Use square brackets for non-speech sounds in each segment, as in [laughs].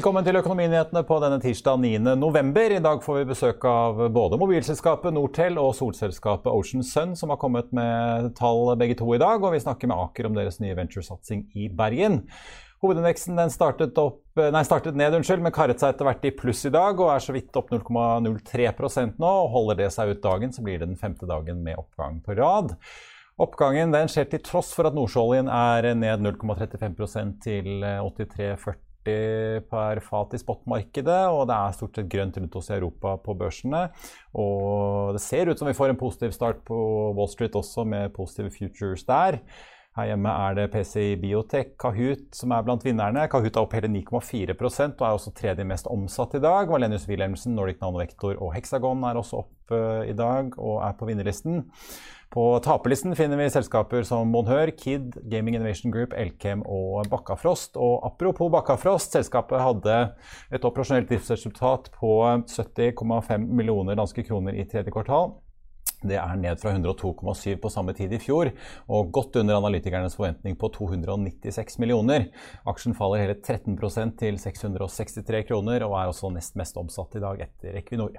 Velkommen til Økonominyhetene på denne tirsdag 9. november. I dag får vi besøk av både mobilselskapet Nortel og solselskapet Ocean Sun, som har kommet med tall begge to i dag. Og vi snakker med Aker om deres nye venturesatsing i Bergen. Hovedindeksen startet, opp, nei, startet ned, unnskyld, men karret seg etter hvert i pluss i dag og er så vidt opp 0,03% nå. og Holder det seg ut dagen, så blir det den femte dagen med oppgang på rad. Oppgangen skjer til tross for at nordsjøoljen er ned 0,35% til 83,40 per fat i spotmarkedet, og det er stort sett grønt rundt oss i Europa på børsene. Og det ser ut som vi får en positiv start på Wall Street også, med positive futures der. Her hjemme er det PCI Biotech, Kahoot, som er blant vinnerne. Kahoot er opp hele 9,4 og er også tredje mest omsatt i dag. Valenius Wilhelmsen, Nordic Nanovektor og Hexagon er også opp uh, i dag og er på vinnerlisten. På taperlisten finner vi selskaper som Monhør, Kid, Gaming Innovation Group, Elkem og Bakkafrost. Og apropos Bakkafrost, selskapet hadde et operasjonelt driftsresultat på 70,5 millioner danske kroner i tredje kvartal. Det er ned fra 102,7 på samme tid i fjor, og godt under analytikernes forventning på 296 millioner. Aksjen faller hele 13% til 663 kroner, og er også nest mest omsatt i dag etter Equinor.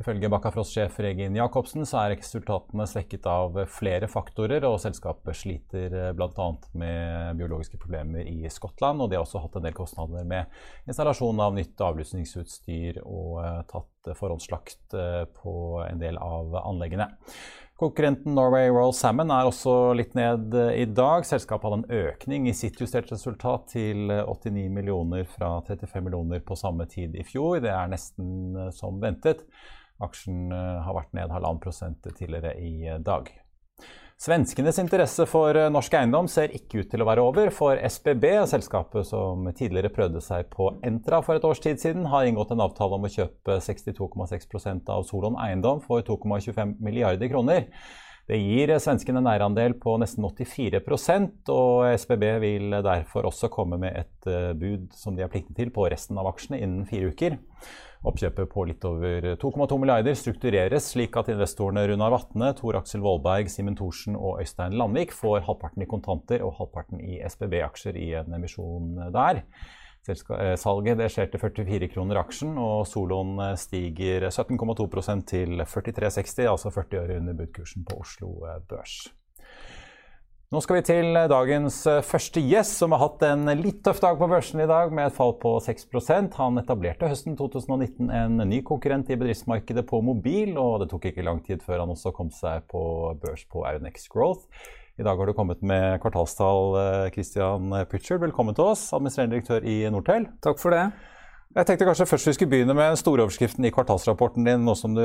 Ifølge Bakkafrost-sjef Regin Jacobsen så er resultatene svekket av flere faktorer, og selskapet sliter bl.a. med biologiske problemer i Skottland, og de har også hatt en del kostnader med installasjon av nytt avlysningsutstyr og tatt forhåndsslakt på en del av anleggene. Konkurrenten Norway Royal Salmon er også litt ned i dag. Selskapet hadde en økning i sitt justerte resultat til 89 millioner fra 35 millioner på samme tid i fjor. Det er nesten som ventet. Aksjen har vært ned halvannen prosent tidligere i dag. Svenskenes interesse for norsk eiendom ser ikke ut til å være over, for SBB, selskapet som tidligere prøvde seg på Entra for et års tid siden, har inngått en avtale om å kjøpe 62,6% av Solon eiendom for 2,25 milliarder kroner. Det gir svenskene en eierandel på nesten 84% og SBB vil derfor også komme med et bud som de er pliktig til på resten av aksjene innen fire uker. Oppkjøpet på litt over 2,2 milliarder struktureres slik at investorene Runar Vatne, Tor Aksel Vollberg, Simen Thorsen og Øystein Landvik får halvparten i kontanter og halvparten i SBB-aksjer i en emisjon der. Salget det skjer til 44 kroner aksjen, og soloen stiger 17,2% til 43,60, altså 40 øre under budkursen på Oslo Børs. Nå skal vi til dagens første gjest, som har hatt en litt tøff dag på børsen i dag, med et fall på 6% Han etablerte høsten 2019 en ny konkurrent i bedriftsmarkedet på mobil, og det tok ikke lang tid før han også kom seg på børs på Aunex Growth. I dag har du kommet med kvartalstall, Christian Pritchard. Velkommen til oss, administrerende direktør i Nortel. Takk for det. Jeg tenkte kanskje først vi skulle begynne med store overskriften i kvartalsrapporten din, nå som du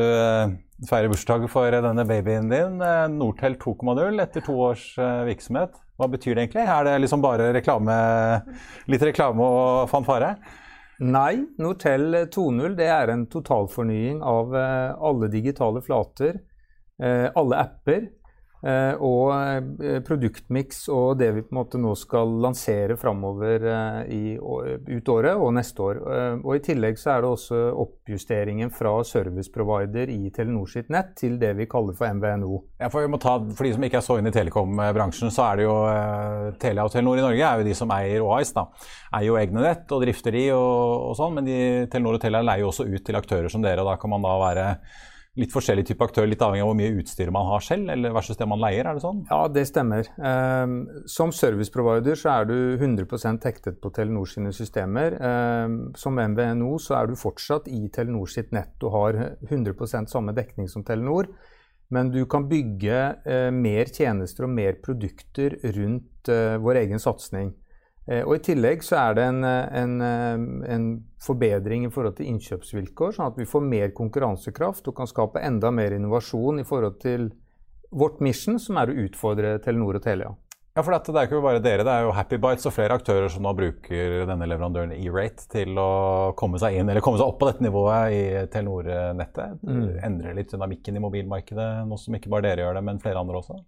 feirer bursdag for denne babyen din. Nortel 2,0 etter to års virksomhet. Hva betyr det egentlig? Er det liksom bare reklame, litt reklame og fanfare? Nei, Nortel 2.0 det er en totalfornying av alle digitale flater, alle apper Eh, og eh, produktmiks og det vi på en måte nå skal lansere framover eh, ut året og neste år. Og I tillegg så er det også oppjusteringen fra serviceprovider i Telenor sitt nett til det vi kaller for MVNO. Ja, for, ta, for de som ikke er så inne i telekom-bransjen, så er det jo Telia og Telenor i Norge er jo de som eier OIS. da. Eier jo egne nett og drifter de og, og sånn, men de, Telenor og Telia leier jo også ut til aktører som dere, og da kan man da være litt forskjellig type aktør, litt avhengig av hvor mye utstyr man har selv, eller versus det man leier? er det sånn? Ja, det stemmer. Um, som serviceprovider så er du 100% hektet på Telenor sine systemer. Um, som MVNO så er du fortsatt i Telenor sitt nett og har 100% samme dekning som Telenor. Men du kan bygge uh, mer tjenester og mer produkter rundt uh, vår egen satsing. Eh, og I tillegg så er det en, eh, en, eh, en, forbedring i forhold til innkjøpsvilkår, sånn at vi får mer konkurransekraft og kan skape enda mer innovasjon i forhold til vårt mission, som er å utfordre Telenor og Telia. Ja, for Det er ikke bare dere, det er jo Happy Bites og flere aktører som nå bruker denne leverandøren E-Rate til å komme seg inn, eller komme seg opp på dette nivået i Telenor-nettet. Mm. Endre litt dynamikken i mobilmarkedet, noe som ikke bare dere gjør det, men flere andre også?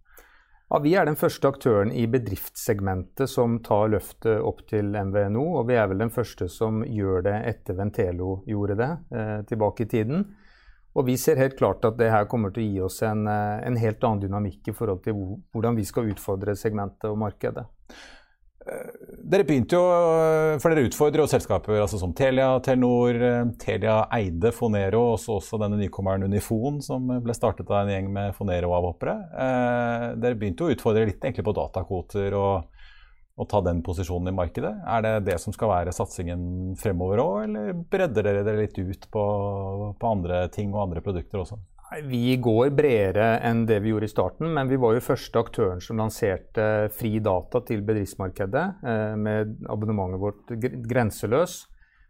Ja, Vi er den første aktøren i bedriftssegmentet som tar løftet opp til MVNO. Og vi er vel den første som gjør det etter Ventelo gjorde det eh, tilbake i tiden. Og vi ser helt klart at det her kommer til å gi oss en, eh, en helt annen dynamikk i forhold til hvordan vi skal utfordre segmentet og markedet. Dere begynte jo, for dere utfordrer jo selskaper altså som Telia, Telenor, Telia eide Fonero, og så også denne nykommeren Unifon, som ble startet av en gjeng med Fonero-avhoppere. Eh, dere begynte jo å utfordre litt egentlig på datakvoter og, og, ta den posisjonen i markedet. Er det det som skal være satsingen fremover òg, eller bredder dere dere litt ut på, på andre ting og andre produkter også? Vi går bredere enn det vi gjorde i starten, men vi var jo første aktøren som lanserte fri data til bedriftsmarkedet eh, med abonnementet vårt Grenseløs.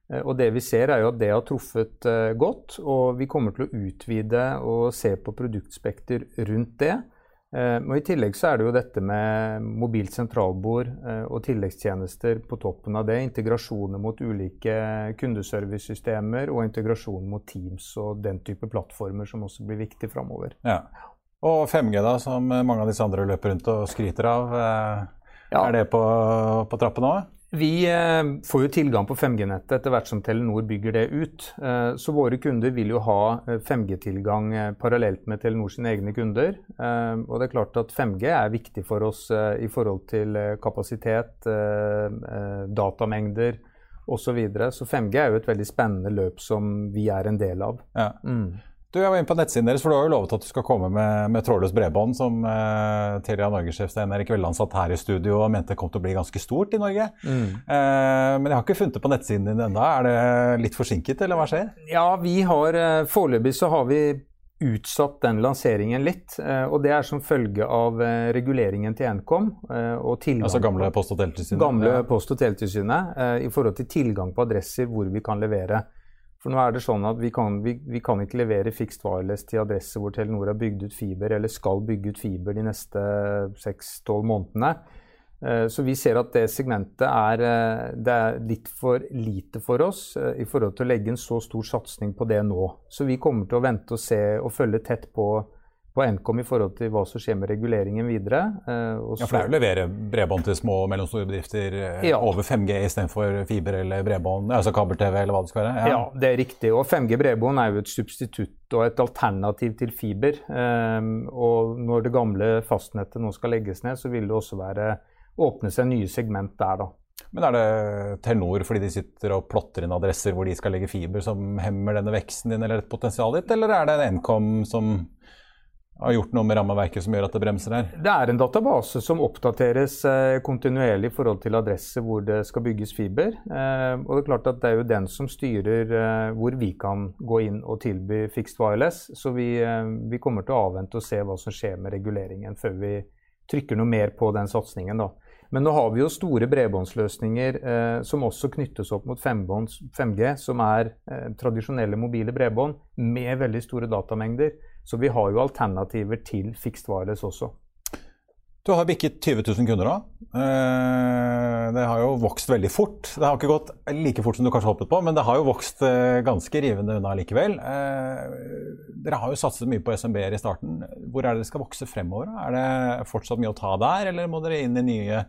Eh, og det vi ser er jo at det har truffet eh, godt, og vi kommer til å utvide og se på produktspekter rundt det. Eh, og I tillegg så er det jo dette med mobilt sentralbord eh, og tilleggstjenester på toppen av det. Integrasjoner mot ulike kundeservicesystemer og integrasjon mot Teams og den type plattformer som også blir viktig framover. Ja. Og 5G, da, som mange av disse andre løper rundt og skryter av. Eh, ja. Er det på, på trappene òg? Vi eh, får jo tilgang på 5G-nettet etter hvert som Telenor bygger det ut. Eh, så våre kunder vil jo ha 5G-tilgang eh, parallelt med Telenor sine egne kunder. Og det er klart at 5G er viktig for oss i forhold til kapasitet, datamengder osv. Så, videre. så 5G er jo et veldig spennende løp som vi er en del av. Ja. Mm. Du, jeg var inne på nettsiden deres, for du har jo lovet at du skal komme med, med trådløst bredbånd, som eh, Telia Norge-sjef Stein Erik Velland satt her i studio og mente kom til å bli ganske stort i Norge. Mm. Eh, men jeg har ikke funnet det på nettsiden din ennå. Er det litt forsinket, eller hva skjer? Ja, vi har uh, Foreløpig så har vi utsatt den lanseringen litt. og det er som følge av reguleringen til Nkom. og tilgang, altså gamle Post- og teletilsynet? Gamle. Post- og teletilsynet i forhold til tilgang på adresser hvor vi kan levere. For nå er det sånn at vi kan, vi, vi kan ikke levere fixed wireless til adresser hvor Telenor har bygd ut fiber, eller skal bygge ut fiber de neste 6-12 månedene. Eh, så vi ser at det segmentet er, eh, det er litt for lite for oss eh, i forhold til å legge en så stor satsing på det nå. Så vi kommer til å vente og se og følge tett på på Nkom i forhold til hva som skjer med reguleringen videre. Eh, ja, For det er jo å levere bredbånd til små og mellomstore bedrifter eh, ja. over 5G istedenfor fiber eller bredbånd, altså kabel-TV eller hva det skal være? Ja. ja. det er riktig. Og 5G bredbånd er jo et substitutt og et alternativ til fiber. Um, og når det gamle fastnettet nå skal legges ned, så vil det også være åpne seg nye segment der, da. Men er det Telenor fordi de sitter og plotter inn adresser hvor de skal legge fiber, som hemmer denne veksten din eller et potensial ditt, eller er det en Nkom som har gjort noe med rammeverket som gjør at det bremser her? Det er en database som oppdateres eh, kontinuerlig i forhold til adresse hvor det skal bygges fiber. Eh, og det er klart at det er jo den som styrer eh, hvor vi kan gå inn og tilby fixed wireless. Så vi, vi, kommer til å avvente og se hva som skjer med reguleringen før vi trykker noe mer på den satsingen. Men nå har vi jo store bredbåndsløsninger eh, som også knyttes opp mot 5G, som er eh, tradisjonelle mobile bredbånd med veldig store datamengder. Så vi har jo alternativer til fixed wireless også. Du har bikket 20 000 kunder nå. Eh, det har jo vokst veldig fort. Det har ikke gått like fort som du kanskje håpet på, men det har jo vokst eh, ganske rivende unna likevel. Eh, dere har jo satset mye på SMB-er i starten. Hvor er det dere skal vokse fremover? Er det fortsatt mye å ta der, eller må dere inn i nye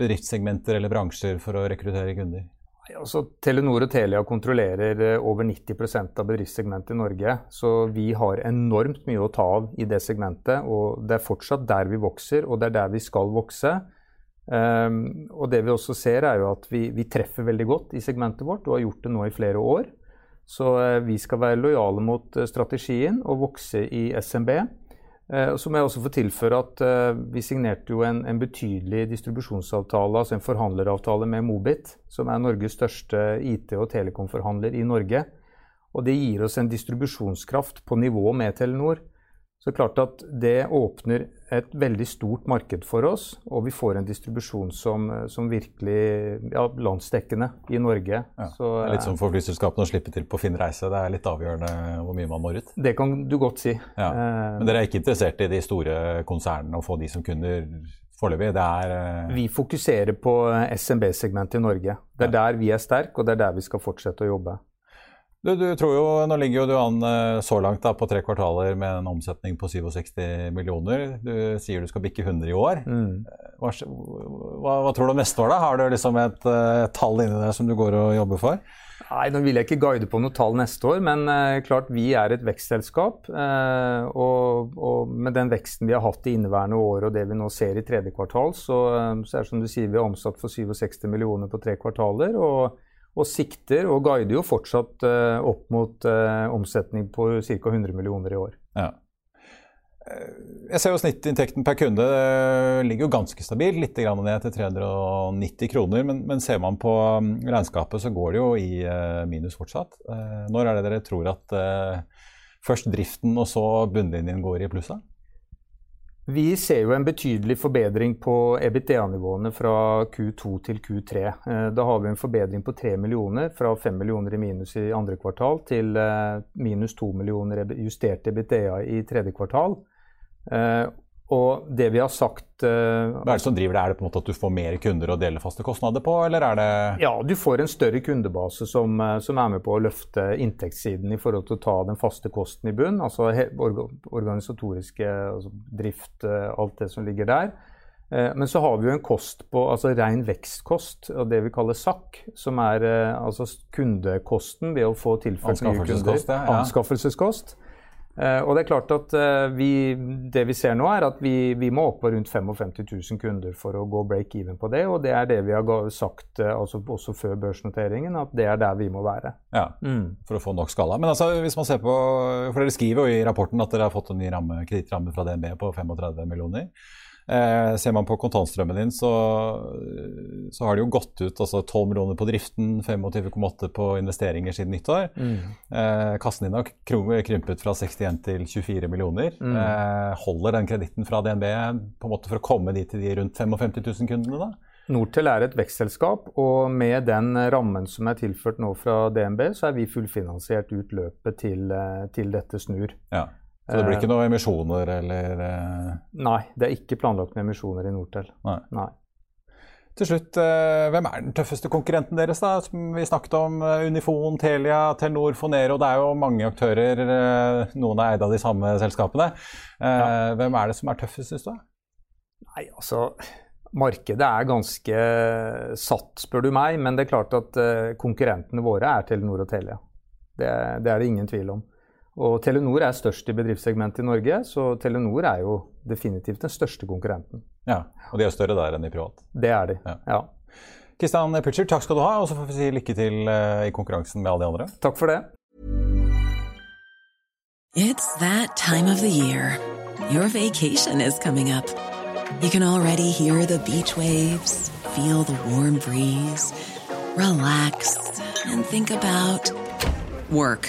bedriftssegmenter eller bransjer for å rekruttere kunder? Altså, Telenor og Telia kontrollerer eh, over 90% av bedriftssegmentet i Norge. Så vi har enormt mye å ta av i det segmentet. Og det er fortsatt der vi vokser, og det er der vi skal vokse. Um, og det vi også ser, er jo at vi, vi, treffer veldig godt i segmentet vårt, og har gjort det nå i flere år. Så uh, vi skal være lojale mot uh, strategien og vokse i SMB. Eh, så må jeg også få tilføre at eh, vi signerte jo en, en, betydelig distribusjonsavtale, altså en forhandleravtale med Mobit, som er Norges største IT- og telekomforhandler i Norge. Og det gir oss en distribusjonskraft på nivå med Telenor. Så klart at det åpner et veldig stort marked for oss, og vi får en distribusjon som, som virkelig ja, landsdekkende i Norge. Ja, Så, det er litt som for flyselskapene å slippe til på Finn reise. Det er litt avgjørende hvor mye man når ut. Det kan du godt si. Ja. Men dere er ikke interessert i de store konsernene og få de som kunder foreløpig? Det er uh... Vi fokuserer på SMB-segmentet i Norge. Det er der vi er sterke, og det er der vi skal fortsette å jobbe. Du, du, tror jo, Nå ligger jo du an eh, så langt da, på tre kvartaler med en omsetning på 67 millioner. Du sier du skal bikke 100 i år. Mm. Hva, hva, hva, tror du om neste år? da? Har du liksom et uh, tall inni deg som du går og jobber for? Nei, Nå vil jeg ikke guide på noe tall neste år, men uh, klart vi er et vekstselskap. Uh, og, og, med den veksten vi har hatt i inneværende år og det vi nå ser i tredje kvartal, så, så er det som du sier, vi har omsatt for 67 millioner på tre kvartaler. og og sikter og guider jo fortsatt uh, opp mot uh, omsetning på ca. 100 millioner i år. Ja. Eh, jeg ser jo snittinntekten per kunde ligger jo ganske stabil, litt ned til 390 kroner. Men, men, ser man på mm, regnskapet, så går det jo i minus fortsatt. når er det dere tror at først driften og så bunnlinjen går i pluss? Vi ser jo en betydelig forbedring på EBITDA-nivåene fra Q2 til Q3. Eh, da har vi en forbedring på 3 millioner, fra 5 millioner i minus i andre kvartal til eh, minus 2 millioner justert EBITDA i tredje kvartal. Og det vi har sagt uh, Hva er det som driver det? Er det på en måte at du får mer kunder å dele faste kostnader på, eller er det Ja, du får en større kundebase som, eh, som, er med på å løfte inntektssiden i forhold til å ta den faste kosten i bunn. Altså organisatoriske altså drift, eh, alt det som ligger der. Men så har vi jo en kost på altså ren vekstkost, og det vi kaller SAK, som er altså kundekosten ved å få tilført nye kunder. Ja. Anskaffelseskost. Uh, og det er klart at uh, vi, det vi ser nå, er at vi, vi, må opp på rundt 55 000 kunder for å gå break even på det. Og det er det vi har sagt uh, altså også før børsnoteringen, at det er der vi må være. Ja, mm. For å få nok skala. Men altså, hvis man ser på, for dere skriver jo i rapporten at dere har fått en ny kredittramme fra DNB på 35 millioner. Eh, ser man på kontantstrømmen din, så, så, har det jo gått ut altså 12 millioner på driften, 25,8 på investeringer siden nyttår. Mm. Eh, kassen din har krympet fra 61 til 24 millioner. Mm. Eh, holder den kreditten fra DNB på en måte for å komme dit til de rundt 55 000 kundene? da? Nortel er et vekstselskap, og med den rammen som er tilført nå fra DNB, så er vi fullfinansiert ut løpet til, eh, til dette snur. Ja. Så det blir ikke noen emisjoner eller eh... Nei, det er ikke planlagt med emisjoner i Nortel. Nei. Nei. Til slutt, eh, hvem er den tøffeste konkurrenten deres? da? Som vi snakket om eh, Unifon, Telia, Telenor, Fonero. Det er jo mange aktører. Eh, noen er eid av de samme selskapene. Eh, ja. Hvem er det som er tøffest, syns du? Nei, altså Markedet er ganske satt, spør du meg. Men det er klart at eh, konkurrentene våre er Telenor og Telia. Det, det er det ingen tvil om. Og Telenor er størst i bedriftssegmentet i Norge, så Telenor er jo definitivt den største konkurrenten. Ja, Og de er større der enn i privat? Det er de, ja. ja. Kristian Pritchard, takk skal du ha, og så får vi si lykke til uh, i konkurransen med alle de andre. Takk for det. It's that time of the year. Your vacation is coming up. You can already hear the beach waves, feel the warm breeze, relax and think about work.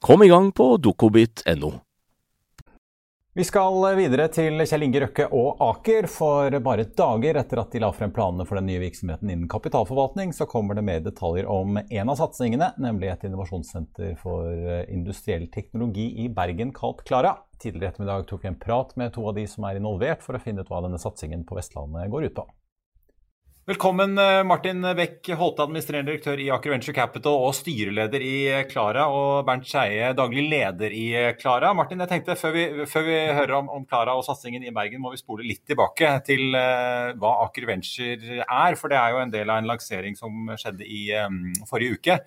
Kom i gang på dokobit.no. Vi skal videre til Kjell Inge Røkke og Aker. For bare dager etter at de la frem planene for den nye virksomheten innen kapitalforvaltning, så kommer det mer detaljer om en av satsingene, nemlig et innovasjonssenter for industriell teknologi i Bergen kalt Klara. Tidligere i ettermiddag tok vi en prat med to av de som er involvert, for å finne ut hva denne satsingen på Vestlandet går ut på. Velkommen, eh, Martin Beck Holte, administrerende direktør i Aker Venture Capital og styreleder i Klara, og Bernt Skeie, daglig leder i Klara. Martin, jeg tenkte før vi, før vi hører om Klara og satsingen i Bergen, må vi spole litt tilbake til uh, hva Aker Venture er. For det er jo en del av en lansering som skjedde i um, forrige uke.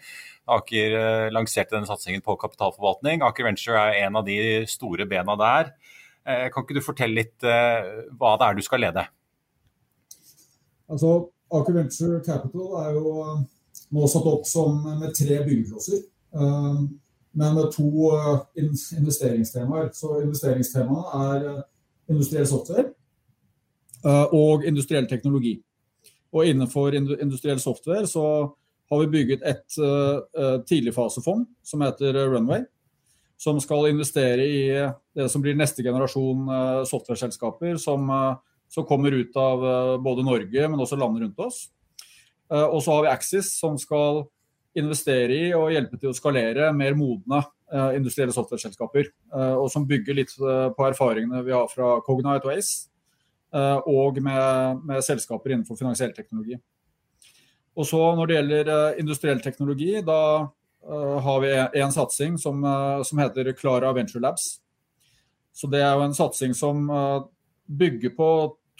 Aker uh, lanserte denne satsingen på kapitalforvaltning. Aker Venture er en av de store bena der. Uh, kan ikke du fortelle litt hva det er du skal lede? Altså, Aker Venture Capital er jo eh, nå satt opp som med tre byggeklosser. Eh, men med to eh, investeringstemaer. Så investeringstemaet er industriell software og industriell teknologi. Og innenfor industriell software så har vi bygget et tidligfasefond som heter Runway. Som skal investere i det som blir neste generasjon softwareselskaper som som kommer ut av eh, både Norge, men også landene rundt oss. Eh, og så har vi Axis, som skal investere i og hjelpe til å skalere mer modne eh, industrielle software-selskaper. Og som bygger litt på erfaringene vi har fra Cognite og Ace, og med, med selskaper innenfor finansiell teknologi. Og så Når det gjelder industriell teknologi, da har vi en satsing som, som heter Clara Venture Labs. Så Det er jo en satsing som bygger på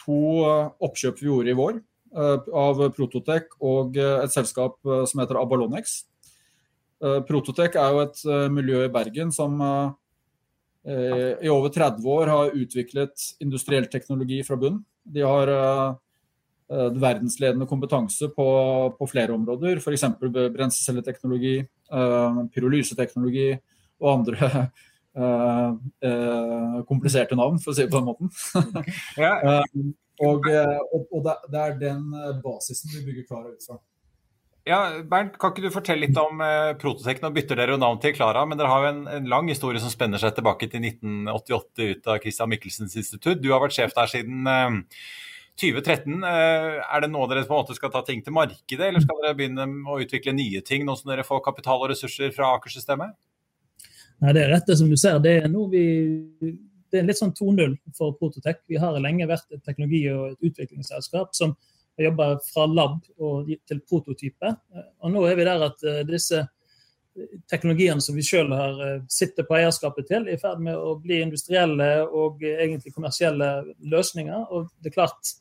to eh, oppkjøp vi gjorde i vår eh, av Prototec og eh, et selskap som heter Abalonex. Prototec er jo et miljø i Bergen som i over 30 år har utviklet industriell teknologi fra bunn. De har verdensledende kompetanse på, på flere områder, f.eks. brenselcelleteknologi, pyrolyseteknologi og andre [laughs] kompliserte navn, for å si det på den måten. [laughs] ja. [laughs] og, og, og det, er den basisen vi bygger Klara ut fra. Ja, Bernt, Kan ikke du fortelle litt om eh, Prototech? Nå bytter dere jo navn til Klara, men dere har jo en, en, lang historie som spenner seg tilbake til 1988 ut av Christian Michelsens institutt. Du har vært sjef der siden 2013. Er det nå dere på en måte skal ta ting til markedet, eller skal dere begynne å utvikle nye ting nå som dere får kapital og ressurser fra Aker-systemet? Nei, Det er rett det som du ser. Det er, vi, det er litt sånn 2-0 for Prototech. Vi har lenge vært et teknologi- og et utviklingsselskap som har jobba fra lab til prototype. Og nå er vi der at eh, disse teknologiene som vi sjøl eh, sitter på eierskapet til, er i ferd med å bli industrielle og egentlig kommersielle løsninger. Og det er klart,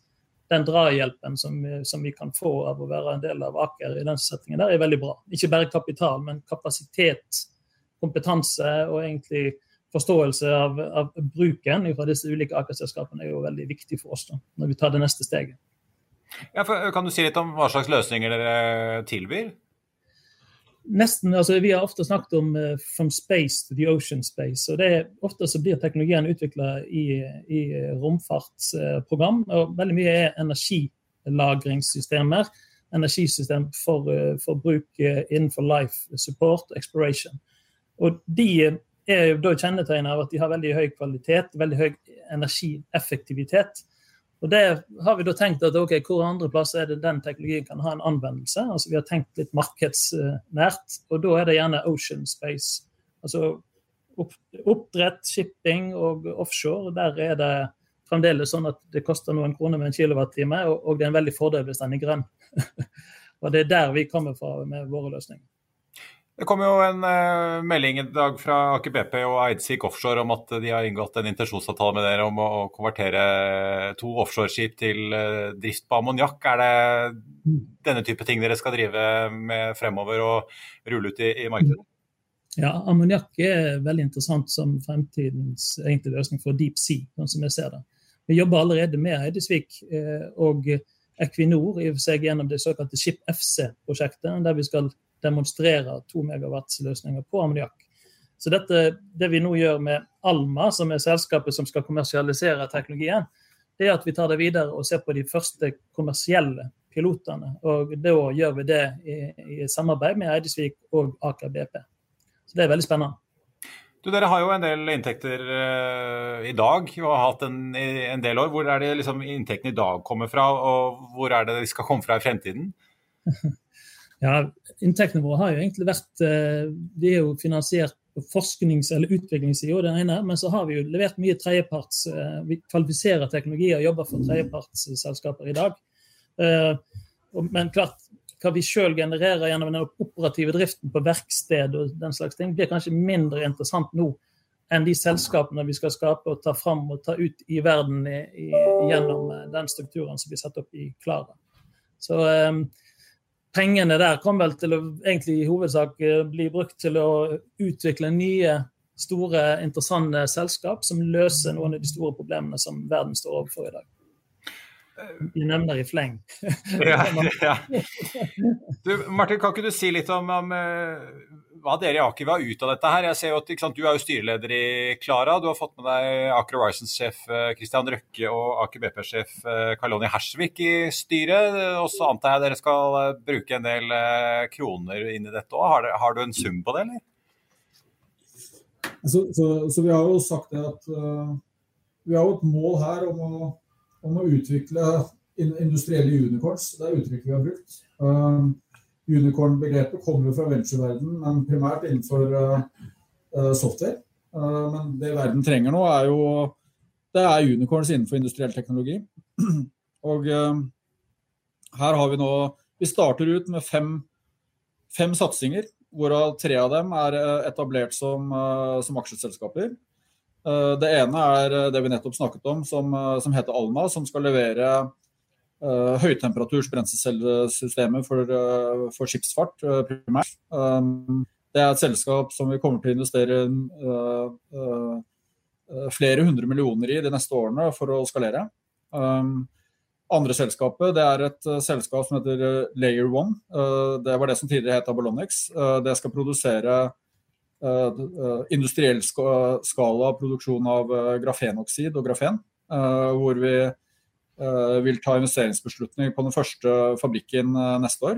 den drahjelpen som, som, vi kan få av å være en del av Aker i den settingen der, er veldig bra. Ikke bare kapital, men kapasitet kompetanse og egentlig forståelse av, av bruken fra disse ulike akerselskapene er jo veldig viktig for oss da, når vi tar det neste steget. Ja, kan du si litt om hva slags løsninger dere tilbyr? Nesten, altså Vi har ofte snakket om uh, 'from space to the ocean space'. og det er Ofte så blir teknologien utvikla i, i romfartsprogram. Uh, og Veldig mye er energilagringssystemer. Energisystem for, uh, for bruk innenfor life support exploration. Og de er jo da kjennetegnet av at de har veldig høy kvalitet, veldig høy energieffektivitet. Og det har vi da tenkt at ok, Hvor andre plasser er det den teknologien kan ha en anvendelse? Altså Vi har tenkt litt markedsnært, og da er det gjerne ocean space. Altså oppdrett, shipping og offshore. Der er det fremdeles sånn at det koster noen kroner med en kilowattime, og, og det er en veldig fordel hvis den er grønn. [laughs] og det er der vi kommer fra med våre løsninger. Det kom jo en uh, melding i dag fra Aker BP og Eidsvik Offshore om at de har inngått en intensjonsavtale med dere om å, å konvertere to offshoreskip til uh, drift på ammoniakk. Er det denne type ting dere skal drive med fremover og rulle ut i, i markedet? Ja, ammoniakk er veldig interessant som fremtidens egentlig løsning for deep sea, sånn som jeg ser det. Vi jobber allerede med Eidesvik eh, og Equinor i seg gjennom det såkalte Ship FC-prosjektet, der vi skal demonstrere 2 megawatts-løsninger på ammoniakk. Så dette, det vi nå gjør med Alma, som er selskapet som skal kommersialisere teknologien, det er at vi tar det videre og ser på de første kommersielle pilotene. Og da gjør vi det i, i samarbeid med Eidesvik og Aker BP. Så det er veldig spennende. Du, Dere har jo en del inntekter uh, i dag og har hatt en, en del år. Hvor er det liksom inntektene i dag kommer fra, og hvor er det de skal komme fra i fremtiden? [laughs] Ja, Inntektene våre har jo egentlig vært eh, Vi er jo finansiert på forsknings- eller utviklingssida, den ene, men så har vi jo levert mye tredjeparts eh, Vi kvalifiserer teknologier og jobber for tredjepartsselskaper i dag. Eh, men klart, hva vi sjøl genererer gjennom den operative driften på verksted og den slags ting, blir kanskje mindre interessant nå enn de selskapene vi skal skape og ta fram og ta ut i verden i, i, gjennom den strukturen som blir satt opp i Klara. Så um, pengene der kom vel til å egentlig i hovedsak eh, bli brukt til å utvikle nye, store, interessante selskap som løser noen av de store problemene som verden står overfor i dag. Vi nevner i fleng. ja, ja. Du, Martin, kan ikke du si litt om, om eh, hva dere i Aker vil ha ut av dette her. Jeg ser jo at sant, Du er jo styreleder i Klara. Du har fått med deg Aker Horizons-sjef Christian Røkke og Aker BP-sjef Karloni Hersvik i styret. Og så antar jeg dere skal eh, bruke en del eh, kroner inn i dette òg. Har, har, du en sum på det, eller? Så, så, så vi har jo sagt det at uh, vi har jo et mål her om å, om å utvikle industrielle unicorns. Det er uttrykket vi har brukt. Uh, Unicorn-begrepet kommer jo fra ventureverden, men primært innenfor uh, software. Uh, men det verden trenger nå, er jo det er unicorns innenfor industriell teknologi. [clears throat] Og her har vi nå Vi starter ut med fem, fem satsinger, hvorav tre av dem er etablert som, som aksjeselskaper. Det ene er det vi nettopp snakket om, som, som heter Alma, som skal levere Uh, høytemperaturs brenselcellesystemer for, uh, for, skipsfart, uh, primært. Um, det er et selskap som vi kommer til å investere flere hundre millioner i de neste årene for å skalere. Um, andre selskapet det er et selskap som heter Layer One. det var det som tidligere het Abalonix. det skal produsere industriell skala produksjon av grafenoksid og grafen. hvor vi Eh, vil ta investeringsbeslutning på den første fabrikken eh, neste år.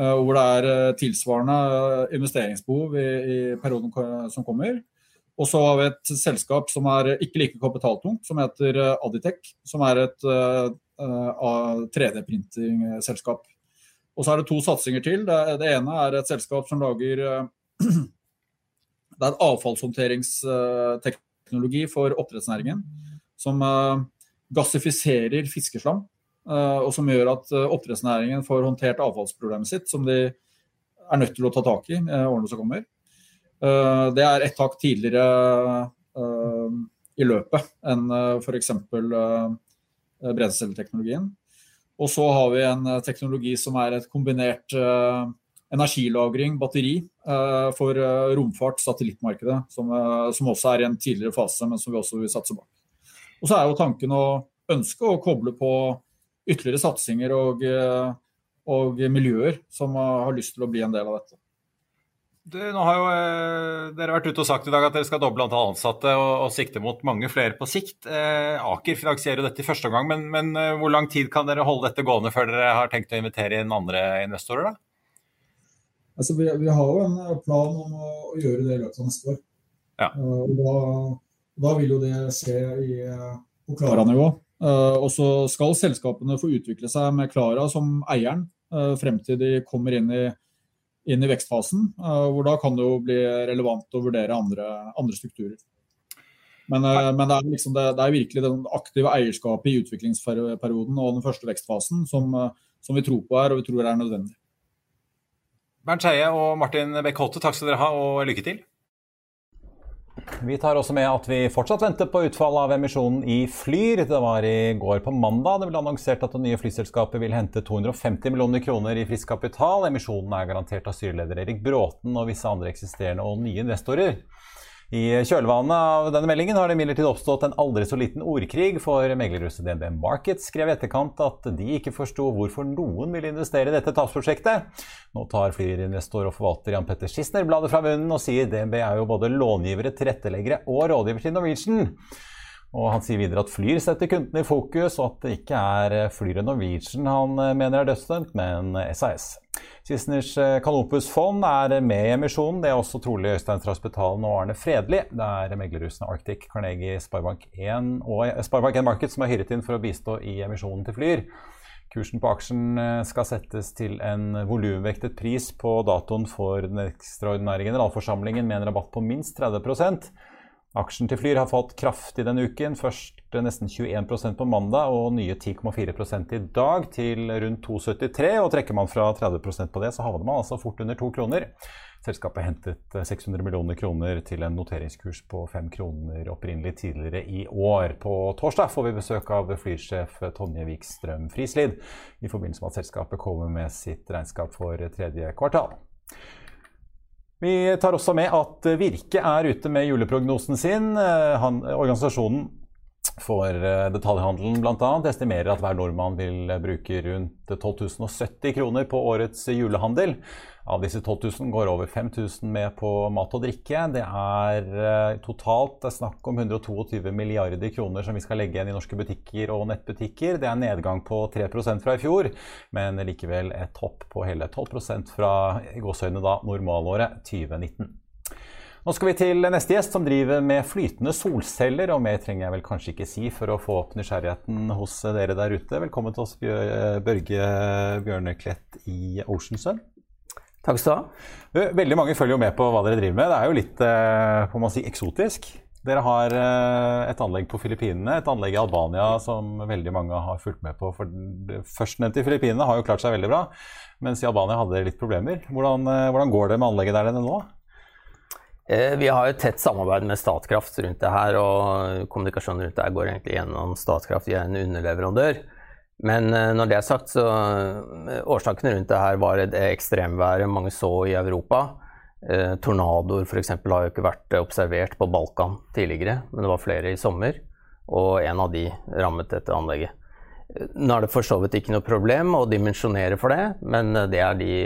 Eh, hvor det er tilsvarende investeringsbehov i, i perioden som kommer. Og så har vi et selskap som er ikke like kapitaltungt, som heter Aditec. Som er et uh, 3D-printingselskap. Og så er det to satsinger til. Det, det, ene er et selskap som lager uh, [clears throat] Det er et avfallshåndteringsteknologi for oppdrettsnæringen. Som gassifiserer fiskeslam. Eh, og som gjør at eh, oppdrettsnæringen får håndtert avfallsproblemet sitt, som de er nødt til å ta tak i i årene som kommer. Eh, det er ett hakk tidligere i løpet enn f.eks. brenselteknologien. Og så har vi en teknologi som er et kombinert energilagring, batteri, for romfart, satellittmarkedet, som, også er i en tidligere fase, men som vi også vil satse bak. Og så er jo tanken å ønske å koble på ytterligere satsinger og, eh, og miljøer som har lyst til å bli en del av dette. Du, nå har jo eh, Dere vært ute og sagt i dag at dere skal doble antall ansatte og, og sikte mot mange flere på sikt. Eh, Aker finansierer jo dette i første omgang, men, men eh, hvor lang tid kan dere holde dette gående før dere har tenkt å invitere inn andre investorer? da? Altså, vi, vi har jo en plan om å, å gjøre det i løpet av neste år. Ja. Uh, og da da vil jo det skje i, på Klara-nivå. Og så skal selskapene få utvikle seg med Klara som eieren frem til de kommer inn i, inn i vekstfasen. Hvor da kan det jo bli relevant å vurdere andre, andre strukturer. Men, men det, er liksom det, det, er virkelig det aktive eierskapet i utviklingsperioden og den første vekstfasen som, som vi tror på her, og vi tror er nødvendig. Bernt Skeie og Martin Beck-Holte, takk skal dere ha, og lykke til. Vi tar også med at vi fortsatt venter på utfallet av emisjonen i Flyr. Det var i går på mandag det ble annonsert at det nye flyselskapet vil hente 250 millioner kroner i frisk kapital. Emisjonen er garantert av styreleder Erik Bråten og visse andre eksisterende og nye investorer. I kjølvannet av denne meldingen har det imidlertid oppstått en aldri så liten ordkrig, for meglerhuset DNB Markets skrev i etterkant at de ikke forsto hvorfor noen ville investere i dette tapsprosjektet. Nå tar flyrinvestor og forvalter Jan Petter Schissner bladet fra munnen og sier DNB er jo både långivere, tilretteleggere og rådgiver til Norwegian. Og Han sier videre at Flyr setter kundene i fokus, og at det ikke er Flyr og Norwegian han eh, mener er dødsdømt, men SAS. Sissners eh, Canopus-fond er med i emisjonen. Det er også trolig Øystein Traspetalen og Arne Fredli. Det er meglerhusene Arctic, Carnegie, Sparebank 1 og Sparebank 1 Market som er hyret inn for å bistå i emisjonen til Flyr. Kursen på aksjen skal settes til en volumvektet pris på datoen for den ekstraordinære generalforsamlingen med en rabatt på minst 30 Aksjen til Flyr har fått kraftig denne uken. Først nesten 21% på mandag og nye 10,4 i dag til rundt 2,73. Og trekker man fra 30 på det, så havner man altså fort under to kroner. Selskapet hentet 600 millioner kroner til en noteringskurs på 5 kroner opprinnelig tidligere i år. På torsdag får vi besøk av flyrsjef Tonje Wikstrøm Frislid i forbindelse med at selskapet kommer med sitt regnskap for tredje kvartal. Vi tar også med at Virke er ute med juleprognosen sin. Eh, han, organisasjonen for eh, detaljhandelen bl.a. estimerer at hver nordmann vil bruke rundt 12.070 kroner på årets julehandel. Av disse 12 000 går over 5000 med på mat og drikke. Det er eh, totalt det er snakk om 122 milliarder kroner som vi skal legge igjen i norske butikker og nettbutikker. Det er en nedgang på 3% fra i fjor, men likevel et hopp på hele 12% fra gåsøgne da normalåret 2019. Nå skal vi til neste gjest, som driver med flytende solceller. Og mer trenger jeg vel kanskje ikke si for å få opp nysgjerrigheten hos dere der ute. Velkommen til oss, Børge Bjørneklett i Ocean Sun. Takk skal du ha. Veldig mange følger jo med på hva dere driver med. Det er jo litt får eh, man si, eksotisk. Dere har eh, et anlegg på Filippinene, et anlegg i Albania som veldig mange har fulgt med på. For Førstnevnte i Filippinene har jo klart seg veldig bra, mens i Albania hadde dere litt problemer. Hvordan, eh, hvordan går det med anlegget der nede nå? Vi har et tett samarbeid med Statkraft rundt det her, og kommunikasjonen rundt det her går egentlig gjennom Statkraft. Vi er en underleverandør. Men eh, når det er sagt, så årsakene rundt det her var det ekstremværet mange så i Europa. Eh, tornadoer f.eks. har jo ikke vært observert på Balkan tidligere, men det var flere i sommer. Og en av de rammet dette anlegget. Nå er det for så vidt ikke noe problem å dimensjonere for det, men det er de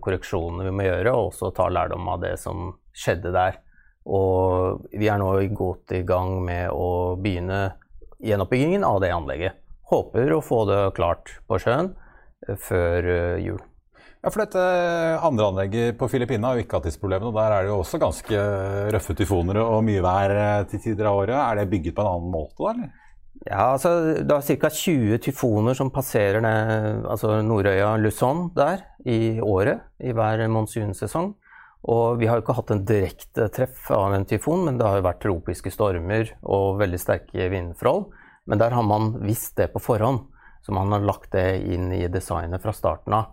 korreksjonene vi må gjøre, og også ta lærdom av det som skjedde der. Og vi er nå godt i gang med å begynne gjenoppbyggingen av det anlegget håper å få det klart på sjøen eh, før eh, jul. Ja, for dette andre anlegget på Filippinene har jo ikke hatt disse problemene. og Der er det jo også ganske røffe tyfoner og mye vær eh, til tider av året. Er det bygget på en annen måte, da? eller? Ja, altså Det er ca. 20 tyfoner som passerer ned, altså Nordøya Luzon der i året i hver monsunsesong. Og vi har jo ikke hatt en direkte treff av en tyfon, men det har jo vært tropiske stormer og veldig sterke vindforhold. Men der har man visst det på forhånd, så man har lagt det inn i designet fra starten av.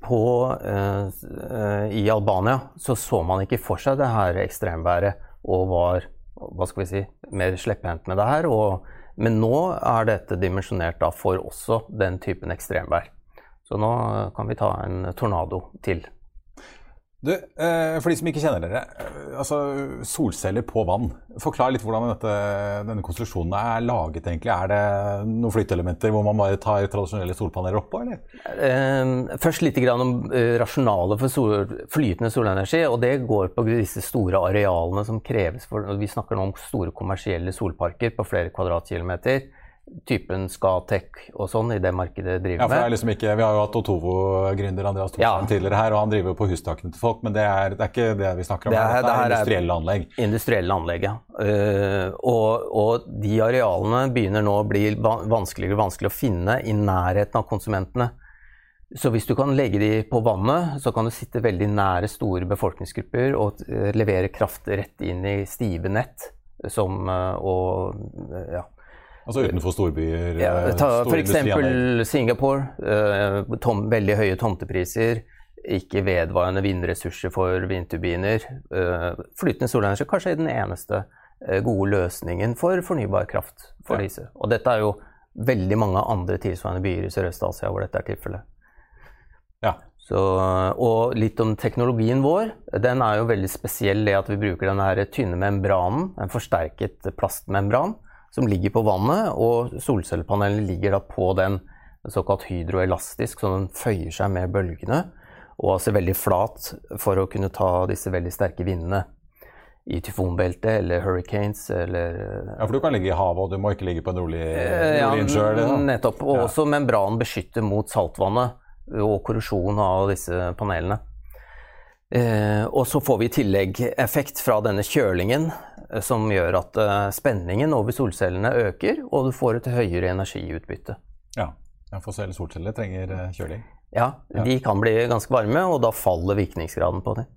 På, eh, I Albania så så man ikke for seg det her ekstremværet og var hva skal vi si, mer slepphendt med det her. Og, men nå er dette dimensjonert for også den typen ekstremvær. Så nå kan vi ta en tornado til. Du, eh, For de som ikke kjenner dere. Eh, altså Solceller på vann. Forklar litt hvordan dette, denne konstruksjonen er laget. egentlig. Er det noen flyteelementer hvor man bare tar tradisjonelle solpaneler oppå? eller? Eh, først litt om rasjonalet for sol, flytende solenergi. og Det går på disse store arealene som kreves. for Vi snakker nå om store kommersielle solparker på flere kvadratkilometer. Typen Skatec og sånn i det markedet driver Ja, for det er liksom ikke, Vi har jo hatt Otovo-gründer Andreas Thorsen Ja. tidligere her, og han driver jo på hustakene til folk, men det er, det er ikke det vi snakker om. Det er- det er industrielle anlegg. Industrielle anlegg, ja. Uh, og, og de arealene begynner nå å bli vanskeligere og vanskeligere å finne i nærheten av konsumentene. Så hvis du kan legge de på vannet, så kan du sitte veldig nære store befolkningsgrupper og eh, levere kraft rett inn i stive nett. Som eh, og ja. Altså utenfor storbyer. Ja, eh, ta eksempel Singapore. eh, tom, veldig høye tomtepriser. Ikke vedvarende vindressurser for vindturbiner. eh, flytende solenergi kanskje er den eneste gode løsningen for fornybar kraft for Ja. disse. Og dette er jo veldig mange andre tilsvarende byer i Sørøst-Asia hvor dette er tilfellet. Ja. Så, og litt om teknologien vår. Den er jo veldig spesiell det at vi bruker den tynne membranen, en forsterket plastmembran, som ligger på vannet, og solcellepanelene ligger da på den såkalt hydroelastisk, så den føyer seg med bølgene, og altså veldig flat for å kunne ta disse veldig sterke vindene i tyfonbeltet eller hurricanes eller Ja, for du kan ligge i havet, og du må ikke ligge på en rolig, innsjø? ja, rolig innsjø. noe. nettopp. Og Ja. også membranen beskytter mot saltvannet og korrosjon av disse panelene. Eh, og så får vi i tillegg effekt fra denne kjølingen, eh, som gjør at eh, spenningen over solcellene øker, og du får et høyere energiutbytte. Ja. ja, for selv solceller trenger eh, kjøling. Ja, de kan bli ganske varme, og da faller virkningsgraden på dem.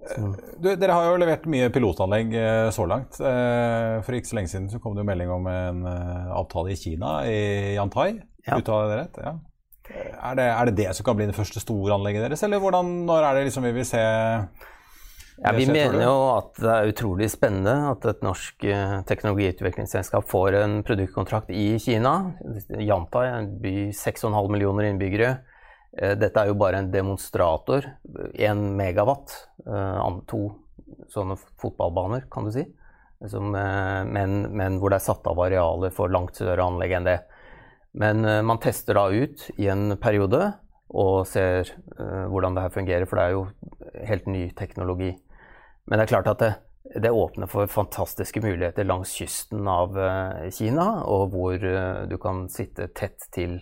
Du, dere har jo levert mye pilotanlegg eh, så langt. Eh, For ikke så lenge siden så kom det jo melding om en eh, avtale i Kina, i Yantai. Ja. Uttaler det rett? Ja. Er det, er det det som kan bli det første store anlegget deres, eller hvordan, når er det liksom vi vil se Ja, vi mener jo at det er utrolig spennende at et norsk eh, teknologiutviklingsselskap får en produktkontrakt i Kina. Janta er en by 6,5 millioner innbyggere. Eh, Dette er jo bare en demonstrator. 1 megawatt. eh, To sånne fotballbaner, kan du si. Men, men hvor det er satt av arealer for langt større anlegg enn det. Men eh, man tester da ut i en periode og ser eh, hvordan det her fungerer, for det er jo helt ny teknologi. Men det er klart at det, det åpner for fantastiske muligheter langs kysten av eh, Kina, og hvor du kan sitte tett til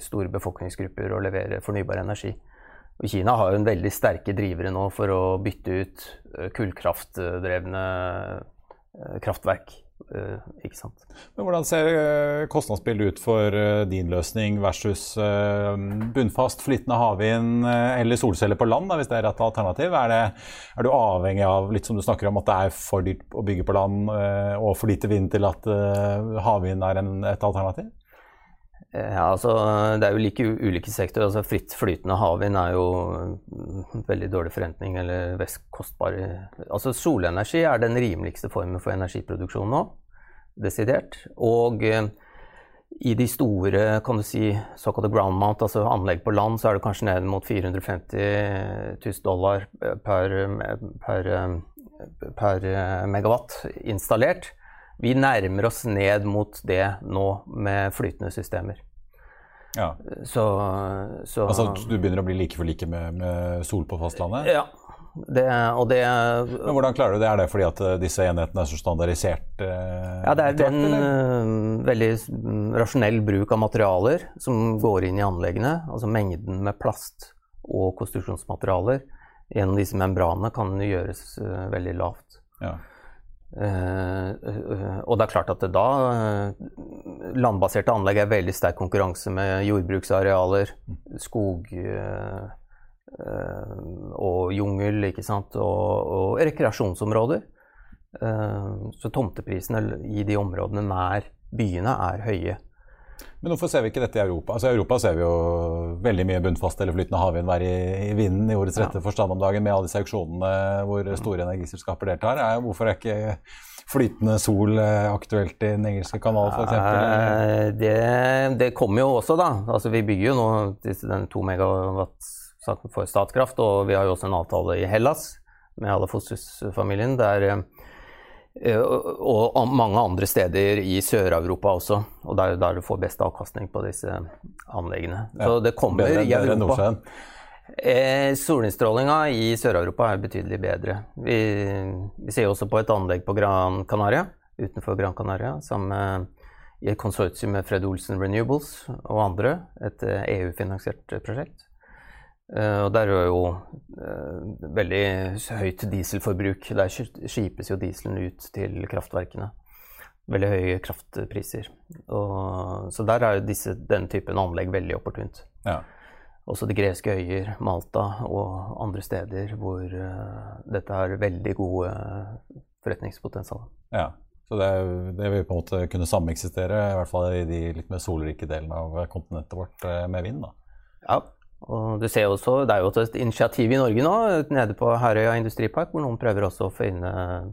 store befolkningsgrupper og levere fornybar energi. Og Kina har jo en veldig sterke drivere nå for å bytte ut kullkraftdrevne kraftverk. Eh, Ikke sant? Men Hvordan ser eh, kostnadsbildet ut for eh, din løsning versus bunnfast flytende havvind eller solceller på land, da, hvis det er et alternativ? Er, det, er du avhengig av litt som du snakker om, at det er for dyrt å bygge på land og for lite vind til at havvind er en, et alternativ? Ja, altså, det er jo like ulike sektorer. Altså, fritt flytende havvind er jo mm, veldig dårlig forrentning eller kostbar. Altså, solenergi er den rimeligste formen for energiproduksjon nå, desidert. Og eh, i de store kan du si, såkalte ground mount, altså anlegg på land, så er det kanskje ned mot 450 000 dollar per, per, per megawatt installert. Vi nærmer oss ned mot det nå med flytende systemer. Ja. Så, så Altså du begynner å bli like for like med, med sol på fastlandet? Ja. Det, og det Men hvordan klarer du det? Er det fordi at eh, disse enhetene er så standardisert? eh, Ja, det er en eller? øh, veldig mm, rasjonell bruk av materialer som går inn i anleggene. Altså mengden med plast og konstruksjonsmaterialer gjennom disse membranene kan gjøres uh, veldig lavt. Ja. Eh, øh, og det er klart at da Landbaserte anlegg er veldig sterk konkurranse med jordbruksarealer, skog øh, øh, og jungel, ikke sant, og, og rekreasjonsområder. Eh, så tomteprisene i de områdene nær byene er høye. Men hvorfor ser vi ikke dette i Europa? Altså I Europa ser vi jo veldig mye bunnfast eller flytende havvind være i, i vinden i ordets rette forstand om dagen, med alle disse auksjonene hvor store energiselskaper deltar. Er, hvorfor er ikke flytende sol eh, aktuelt i den engelske kanal, f.eks.? Eh, Det, det kommer jo også, da. Altså, vi bygger jo nå den to megawatt-saken for Statkraft, og vi har jo også en avtale i Hellas med alle Fossus-familien, der eh, og og mange andre steder i Sør-Europa også. Og er jo der du får best avkastning på disse anleggene. Så det kommer bedre- i bedre enn Europa. Nordsjøen. Eh, Solinnstrålinga i Sør-Europa er betydelig bedre. Vi, vi ser også på et anlegg på Gran Canaria, utenfor Gran Canaria, som, eh, i et konsortium med Fred Olsen Renewables og andre, et EU-finansiert prosjekt. Og der er jo veldig høyt dieselforbruk. Der skipes jo dieselen ut til kraftverkene. Veldig høye kraftpriser. Og, så der er disse, den typen anlegg veldig opportunt. Ja også de greske øyer, Malta og andre steder hvor uh, dette har veldig gode forretningspotensial. Ja, så det, det, vil på en måte kunne sameksistere, i hvert fall i de litt mer solrike delene av kontinentet vårt med vind? da. Ja, og du ser også, det er jo et initiativ i Norge nå, nede på Herøya industripark, hvor noen prøver også å få inn uh,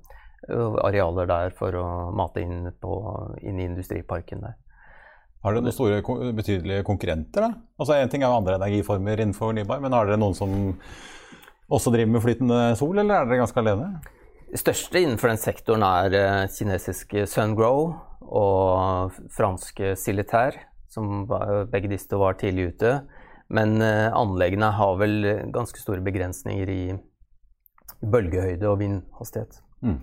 arealer der for å mate inn, på, inn i industriparken der. Har dere noen store, betydelige konkurrenter? da? Altså Én ting er jo andre energiformer innenfor Nybar, men har dere noen som også driver med flytende sol, eller er dere ganske alene? Det største innenfor den sektoren er uh, kinesiske Sungrow og franske Silitaire, som begge disse var tidlig ute. Men uh, anleggene har vel ganske store begrensninger i bølgehøyde og vindhastighet. Mm.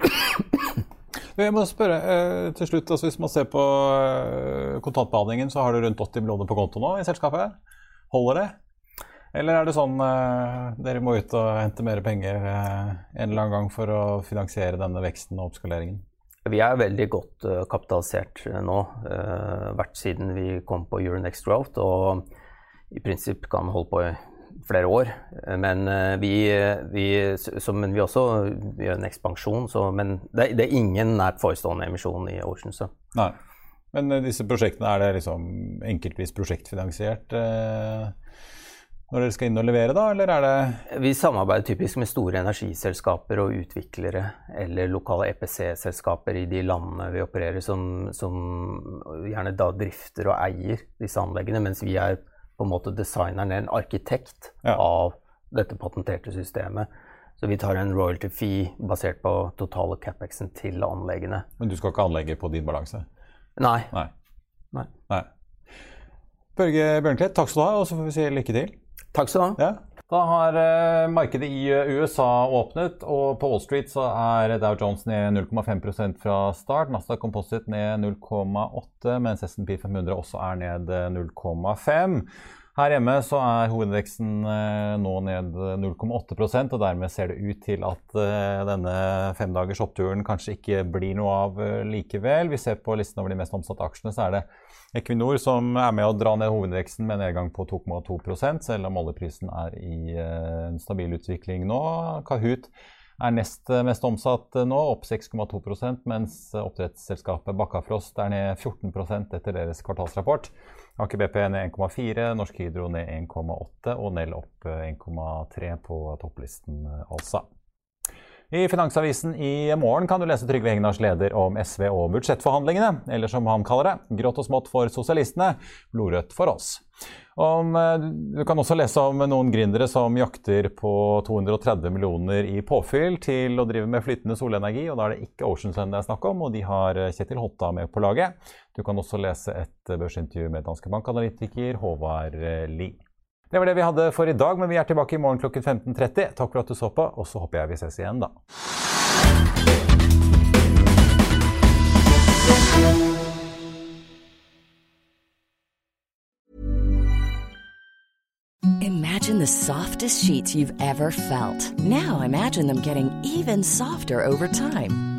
[coughs] Jeg må spørre eh, til slutt, altså Hvis man ser på eh, kontantbehandlingen, så har du rundt 80 millioner på konto nå i selskapet. Holder det? Eller er det sånn eh, dere må ut og hente mer penger eh, en eller annen gang for å finansiere denne veksten og oppskaleringen? Vi er veldig godt uh, kapitalisert nå, uh, hvert siden vi kom på Euronext Growth. Og i prinsipp kan holde på i flere år. Men eh, vi, vi, så, men vi også gjør en ekspansjon. Så, men det, det, er ingen nært forestående emisjon i Oceans. Nei. Men eh, disse prosjektene, er det liksom enkeltvis prosjektfinansiert eh, når dere skal inn og levere, da, eller er det Vi samarbeider typisk med store energiselskaper og utviklere eller lokale EPC-selskaper i de landene vi opererer, som, som gjerne da drifter og eier disse anleggene, mens vi er på en måte designeren, en arkitekt ja. av dette patenterte systemet. Så vi tar en royalty fee basert på totale capexen til anleggene. Men du skal ikke anlegge på din balanse? Nei. Nei. Nei. Nei. Børge Bjørnklett, takk skal du ha, og så får vi si lykke til. Takk skal du ha. Ja. Da har eh, markedet i eh, USA åpnet, og på Wall Street så er Dow Jones ned 0,5% fra start. Nasdaq Composite ned 0,8, mens S&P 500 også er ned 0,5. Eh, her hjemme så er hovedindeksen nå ned 0,8% og dermed ser det ut til at denne femdagers oppturen kanskje ikke blir noe av likevel. Vi ser på listen over de mest omsatte aksjene, så er det Equinor som er med å dra ned hovedveksten med nedgang på 2,2 selv om oljeprisen er i eh, en stabil utvikling nå. Kahoot er nest eh, mest omsatt eh, nå, opp 6,2% mens oppdrettsselskapet Bakkafrost er ned 14% etter deres kvartalsrapport. Aker BP ned 1,4, Norsk Hydro ned 1,8 og Nell opp 1,3 på topplisten, altså. I Finansavisen i morgen kan du lese Trygve Hegnars leder om SV og budsjettforhandlingene, eller som han kaller det, grått og smått for sosialistene, blodrødt for oss. Om, eh, du kan også lese om noen gründere som jakter på 230 millioner i påfyll til å drive med flytende solenergi, og da er det ikke Ocean Sun det er snakk om, og de har Kjetil Hotta med på laget. Du kan også lese et børsintervju med danske bankanalytiker Håvard Lie. Det var det vi hadde for i dag, men vi er tilbake i morgen klokken 15.30. Takk for at du så på, og så håper jeg vi ses igjen da. Imagine the softest sheets you've ever felt. Now imagine them getting even softer over time.